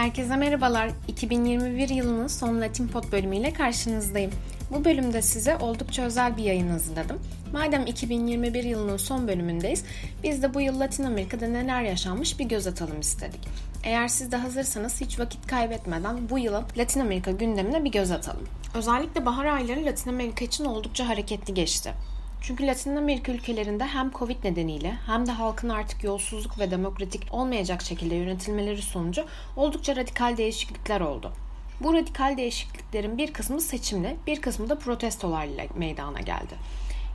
Herkese merhabalar. 2021 yılının son Latin Pod bölümüyle karşınızdayım. Bu bölümde size oldukça özel bir yayın hazırladım. Madem 2021 yılının son bölümündeyiz, biz de bu yıl Latin Amerika'da neler yaşanmış bir göz atalım istedik. Eğer siz de hazırsanız hiç vakit kaybetmeden bu yılın Latin Amerika gündemine bir göz atalım. Özellikle bahar ayları Latin Amerika için oldukça hareketli geçti. Çünkü Latin Amerika ülkelerinde hem Covid nedeniyle hem de halkın artık yolsuzluk ve demokratik olmayacak şekilde yönetilmeleri sonucu oldukça radikal değişiklikler oldu. Bu radikal değişikliklerin bir kısmı seçimle, bir kısmı da protestolarla meydana geldi.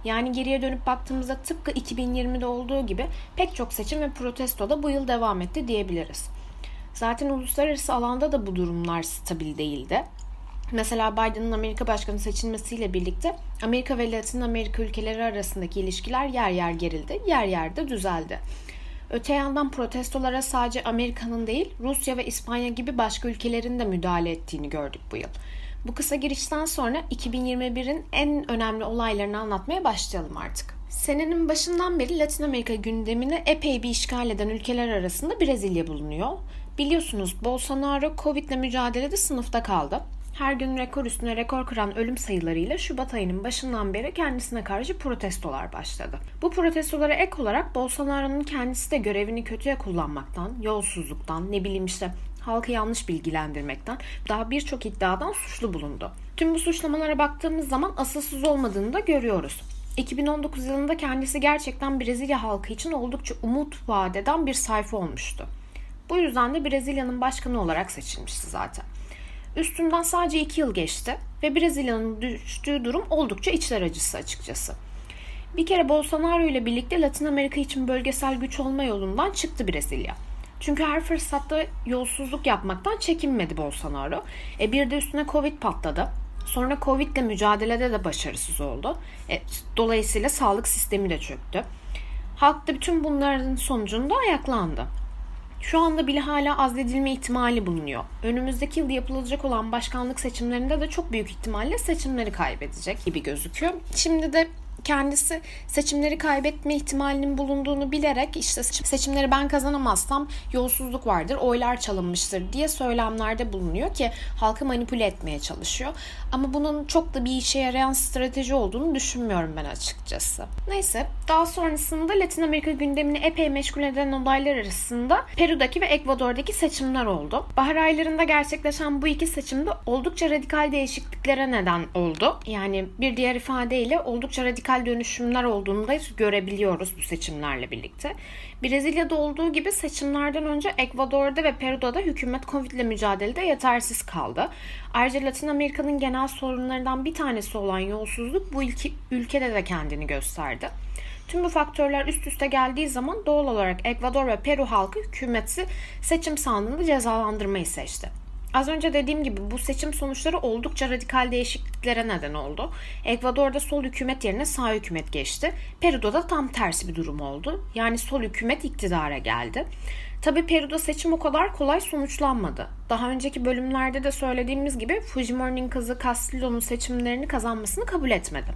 Yani geriye dönüp baktığımızda tıpkı 2020'de olduğu gibi pek çok seçim ve protesto da bu yıl devam etti diyebiliriz. Zaten uluslararası alanda da bu durumlar stabil değildi. Mesela Biden'ın Amerika başkanı seçilmesiyle birlikte Amerika ve Latin Amerika ülkeleri arasındaki ilişkiler yer yer gerildi, yer yer de düzeldi. Öte yandan protestolara sadece Amerika'nın değil, Rusya ve İspanya gibi başka ülkelerin de müdahale ettiğini gördük bu yıl. Bu kısa girişten sonra 2021'in en önemli olaylarını anlatmaya başlayalım artık. Senenin başından beri Latin Amerika gündemini epey bir işgal eden ülkeler arasında Brezilya bulunuyor. Biliyorsunuz Bolsonaro Covid ile mücadelede sınıfta kaldı her gün rekor üstüne rekor kıran ölüm sayılarıyla Şubat ayının başından beri kendisine karşı protestolar başladı. Bu protestolara ek olarak Bolsonaro'nun kendisi de görevini kötüye kullanmaktan, yolsuzluktan, ne bileyim işte halkı yanlış bilgilendirmekten daha birçok iddiadan suçlu bulundu. Tüm bu suçlamalara baktığımız zaman asılsız olmadığını da görüyoruz. 2019 yılında kendisi gerçekten Brezilya halkı için oldukça umut vadeden bir sayfa olmuştu. Bu yüzden de Brezilya'nın başkanı olarak seçilmişti zaten. Üstünden sadece 2 yıl geçti ve Brezilya'nın düştüğü durum oldukça içler acısı açıkçası. Bir kere Bolsonaro ile birlikte Latin Amerika için bölgesel güç olma yolundan çıktı Brezilya. Çünkü her fırsatta yolsuzluk yapmaktan çekinmedi Bolsonaro. E bir de üstüne Covid patladı. Sonra Covid ile mücadelede de başarısız oldu. E, dolayısıyla sağlık sistemi de çöktü. Halk da bütün bunların sonucunda ayaklandı. Şu anda bile hala azledilme ihtimali bulunuyor. Önümüzdeki yıl yapılacak olan başkanlık seçimlerinde de çok büyük ihtimalle seçimleri kaybedecek gibi gözüküyor. Şimdi de kendisi seçimleri kaybetme ihtimalinin bulunduğunu bilerek işte seçimleri ben kazanamazsam yolsuzluk vardır, oylar çalınmıştır diye söylemlerde bulunuyor ki halkı manipüle etmeye çalışıyor. Ama bunun çok da bir işe yarayan strateji olduğunu düşünmüyorum ben açıkçası. Neyse daha sonrasında Latin Amerika gündemini epey meşgul eden olaylar arasında Peru'daki ve Ekvador'daki seçimler oldu. Bahar aylarında gerçekleşen bu iki seçimde oldukça radikal değişikliklere neden oldu. Yani bir diğer ifadeyle oldukça radikal radikal dönüşümler olduğunu da görebiliyoruz bu seçimlerle birlikte. Brezilya'da olduğu gibi seçimlerden önce Ekvador'da ve Peru'da da hükümet Covid ile mücadelede yetersiz kaldı. Ayrıca Latin Amerika'nın genel sorunlarından bir tanesi olan yolsuzluk bu ülke, ülkede de kendini gösterdi. Tüm bu faktörler üst üste geldiği zaman doğal olarak Ekvador ve Peru halkı hükümeti seçim sandığında cezalandırmayı seçti. Az önce dediğim gibi bu seçim sonuçları oldukça radikal değişikliklere neden oldu. Ekvador'da sol hükümet yerine sağ hükümet geçti. Peru'da da tam tersi bir durum oldu. Yani sol hükümet iktidara geldi. Tabi Peru'da seçim o kadar kolay sonuçlanmadı. Daha önceki bölümlerde de söylediğimiz gibi Fujimori'nin kızı Castillo'nun seçimlerini kazanmasını kabul etmedi.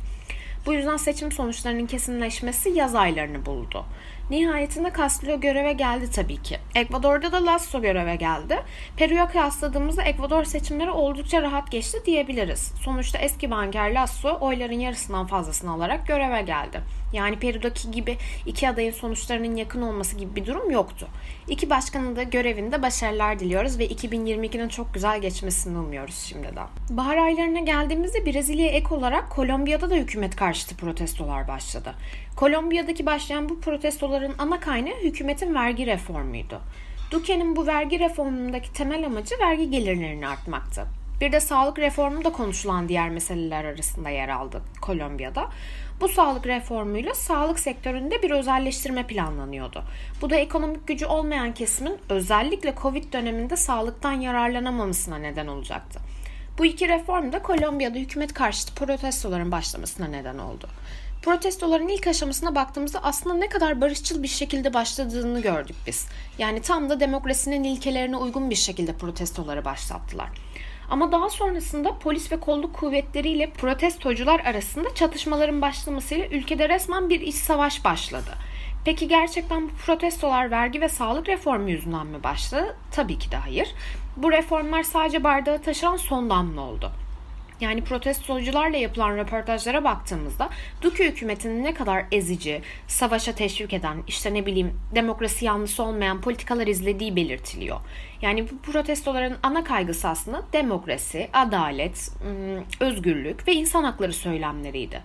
Bu yüzden seçim sonuçlarının kesinleşmesi yaz aylarını buldu. Nihayetinde Castillo göreve geldi tabii ki. Ekvador'da da Lasso göreve geldi. Peru'ya kıyasladığımızda Ekvador seçimleri oldukça rahat geçti diyebiliriz. Sonuçta eski banker Lasso oyların yarısından fazlasını alarak göreve geldi. Yani Peru'daki gibi iki adayın sonuçlarının yakın olması gibi bir durum yoktu. İki başkanın da görevinde başarılar diliyoruz ve 2022'nin çok güzel geçmesini umuyoruz şimdiden. Bahar aylarına geldiğimizde Brezilya'ya ek olarak Kolombiya'da da hükümet karşıtı protestolar başladı. Kolombiya'daki başlayan bu protestoların ana kaynağı hükümetin vergi reformuydu. Duque'nin bu vergi reformundaki temel amacı vergi gelirlerini artmaktı. Bir de sağlık reformu da konuşulan diğer meseleler arasında yer aldı Kolombiya'da. Bu sağlık reformuyla sağlık sektöründe bir özelleştirme planlanıyordu. Bu da ekonomik gücü olmayan kesimin özellikle Covid döneminde sağlıktan yararlanamamasına neden olacaktı. Bu iki reform da Kolombiya'da hükümet karşıtı protestoların başlamasına neden oldu. Protestoların ilk aşamasına baktığımızda aslında ne kadar barışçıl bir şekilde başladığını gördük biz. Yani tam da demokrasinin ilkelerine uygun bir şekilde protestoları başlattılar. Ama daha sonrasında polis ve kolluk kuvvetleriyle protestocular arasında çatışmaların başlamasıyla ülkede resmen bir iç savaş başladı. Peki gerçekten bu protestolar vergi ve sağlık reformu yüzünden mi başladı? Tabii ki de hayır. Bu reformlar sadece bardağı taşıran son damla oldu. Yani protestocularla yapılan röportajlara baktığımızda Duque hükümetinin ne kadar ezici, savaşa teşvik eden, işte ne bileyim demokrasi yanlısı olmayan politikalar izlediği belirtiliyor. Yani bu protestoların ana kaygısı aslında demokrasi, adalet, özgürlük ve insan hakları söylemleriydi.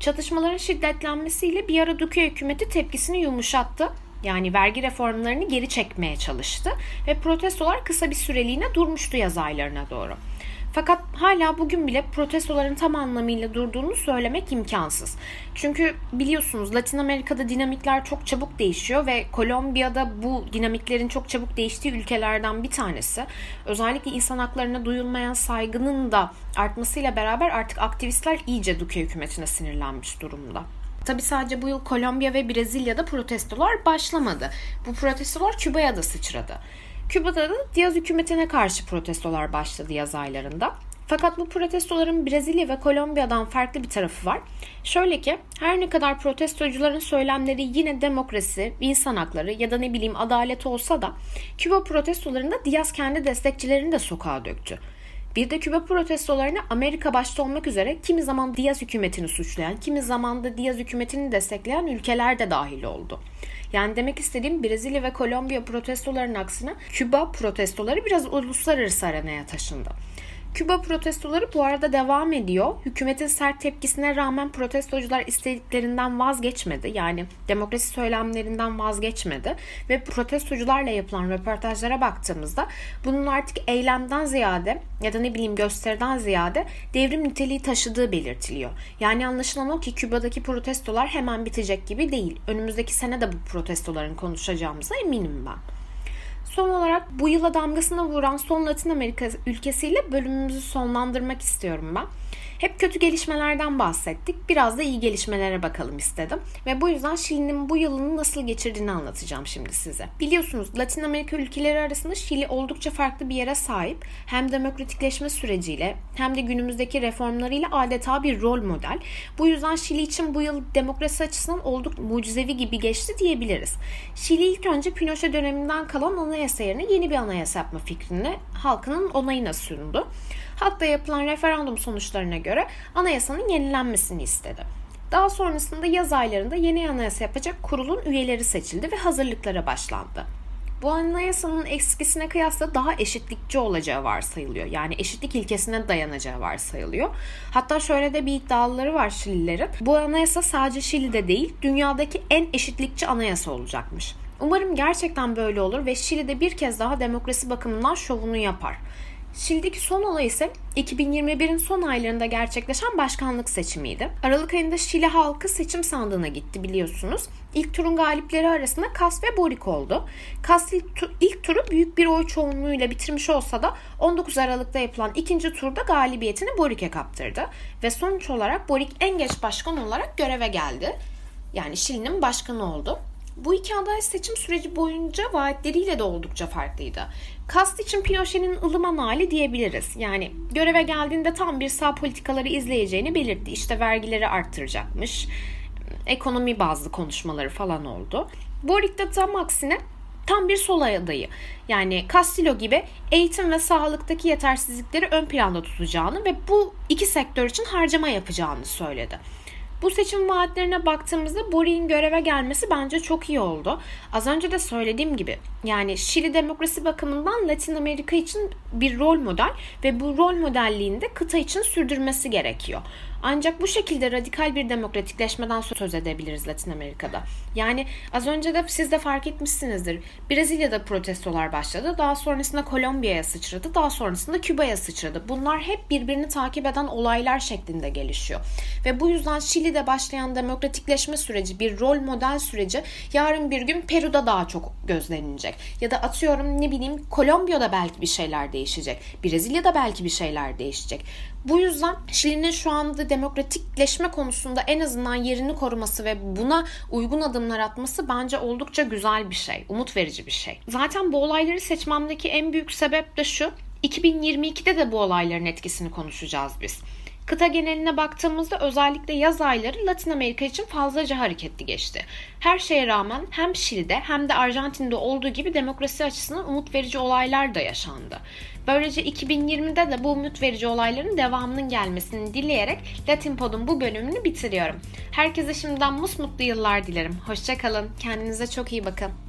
Çatışmaların şiddetlenmesiyle bir ara Duque hükümeti tepkisini yumuşattı. Yani vergi reformlarını geri çekmeye çalıştı ve protestolar kısa bir süreliğine durmuştu yaz aylarına doğru. Fakat hala bugün bile protestoların tam anlamıyla durduğunu söylemek imkansız. Çünkü biliyorsunuz Latin Amerika'da dinamikler çok çabuk değişiyor ve Kolombiya'da bu dinamiklerin çok çabuk değiştiği ülkelerden bir tanesi. Özellikle insan haklarına duyulmayan saygının da artmasıyla beraber artık aktivistler iyice Duque hükümetine sinirlenmiş durumda. Tabi sadece bu yıl Kolombiya ve Brezilya'da protestolar başlamadı. Bu protestolar Küba'ya da sıçradı. Küba'da da Diaz hükümetine karşı protestolar başladı yaz aylarında. Fakat bu protestoların Brezilya ve Kolombiya'dan farklı bir tarafı var. Şöyle ki her ne kadar protestocuların söylemleri yine demokrasi, insan hakları ya da ne bileyim adalet olsa da Küba protestolarında Diaz kendi destekçilerini de sokağa döktü. Bir de Küba protestolarına Amerika başta olmak üzere kimi zaman Diaz hükümetini suçlayan, kimi zaman da Diaz hükümetini destekleyen ülkeler de dahil oldu. Yani demek istediğim Brezilya ve Kolombiya protestolarının aksine Küba protestoları biraz uluslararası arenaya taşındı. Küba protestoları bu arada devam ediyor. Hükümetin sert tepkisine rağmen protestocular istediklerinden vazgeçmedi. Yani demokrasi söylemlerinden vazgeçmedi. Ve protestocularla yapılan röportajlara baktığımızda bunun artık eylemden ziyade ya da ne bileyim gösteriden ziyade devrim niteliği taşıdığı belirtiliyor. Yani anlaşılan o ki Küba'daki protestolar hemen bitecek gibi değil. Önümüzdeki sene de bu protestoların konuşacağımıza eminim ben. Son olarak bu yıla damgasını vuran son Latin Amerika ülkesiyle bölümümüzü sonlandırmak istiyorum ben. Hep kötü gelişmelerden bahsettik. Biraz da iyi gelişmelere bakalım istedim. Ve bu yüzden Şili'nin bu yılını nasıl geçirdiğini anlatacağım şimdi size. Biliyorsunuz Latin Amerika ülkeleri arasında Şili oldukça farklı bir yere sahip. Hem demokratikleşme süreciyle hem de günümüzdeki reformlarıyla adeta bir rol model. Bu yüzden Şili için bu yıl demokrasi açısından oldukça mucizevi gibi geçti diyebiliriz. Şili ilk önce Pinochet döneminden kalan anayasa yerine yeni bir anayasa yapma fikrini halkının onayına sundu. Hatta yapılan referandum sonuçlarına göre anayasanın yenilenmesini istedi. Daha sonrasında yaz aylarında yeni anayasa yapacak kurulun üyeleri seçildi ve hazırlıklara başlandı. Bu anayasanın eskisine kıyasla daha eşitlikçi olacağı varsayılıyor. Yani eşitlik ilkesine dayanacağı varsayılıyor. Hatta şöyle de bir iddiaları var Şililerin. Bu anayasa sadece Şili'de değil, dünyadaki en eşitlikçi anayasa olacakmış. Umarım gerçekten böyle olur ve Şili'de bir kez daha demokrasi bakımından şovunu yapar. Şili'deki son olay ise 2021'in son aylarında gerçekleşen başkanlık seçimiydi. Aralık ayında Şili halkı seçim sandığına gitti biliyorsunuz. İlk turun galipleri arasında Kas ve Boric oldu. Kas ilk, turu büyük bir oy çoğunluğuyla bitirmiş olsa da 19 Aralık'ta yapılan ikinci turda galibiyetini Boric'e kaptırdı. Ve sonuç olarak Boric en geç başkan olarak göreve geldi. Yani Şili'nin başkanı oldu. Bu iki aday seçim süreci boyunca vaatleriyle de oldukça farklıydı. Kast için Pinochet'in ılıman hali diyebiliriz. Yani göreve geldiğinde tam bir sağ politikaları izleyeceğini belirtti. İşte vergileri arttıracakmış, ekonomi bazlı konuşmaları falan oldu. Boric de tam aksine tam bir sol adayı. Yani Castillo gibi eğitim ve sağlıktaki yetersizlikleri ön planda tutacağını ve bu iki sektör için harcama yapacağını söyledi. Bu seçim vaatlerine baktığımızda Boric'in göreve gelmesi bence çok iyi oldu. Az önce de söylediğim gibi yani Şili demokrasi bakımından Latin Amerika için bir rol model ve bu rol modelliğini de kıta için sürdürmesi gerekiyor. Ancak bu şekilde radikal bir demokratikleşmeden söz edebiliriz Latin Amerika'da. Yani az önce de siz de fark etmişsinizdir. Brezilya'da protestolar başladı. Daha sonrasında Kolombiya'ya sıçradı. Daha sonrasında Küba'ya sıçradı. Bunlar hep birbirini takip eden olaylar şeklinde gelişiyor. Ve bu yüzden Şili'de başlayan demokratikleşme süreci, bir rol model süreci yarın bir gün Peru'da daha çok gözlenilecek. Ya da atıyorum ne bileyim Kolombiya'da belki bir şeyler değişecek. Brezilya'da belki bir şeyler değişecek. Bu yüzden Şili'nin şu anda demokratikleşme konusunda en azından yerini koruması ve buna uygun adımlar atması bence oldukça güzel bir şey, umut verici bir şey. Zaten bu olayları seçmemdeki en büyük sebep de şu, 2022'de de bu olayların etkisini konuşacağız biz. Kıta geneline baktığımızda özellikle yaz ayları Latin Amerika için fazlaca hareketli geçti. Her şeye rağmen hem Şili'de hem de Arjantin'de olduğu gibi demokrasi açısından umut verici olaylar da yaşandı. Böylece 2020'de de bu umut verici olayların devamının gelmesini dileyerek Latin Pod'un bu bölümünü bitiriyorum. Herkese şimdiden musmutlu yıllar dilerim. Hoşçakalın. Kendinize çok iyi bakın.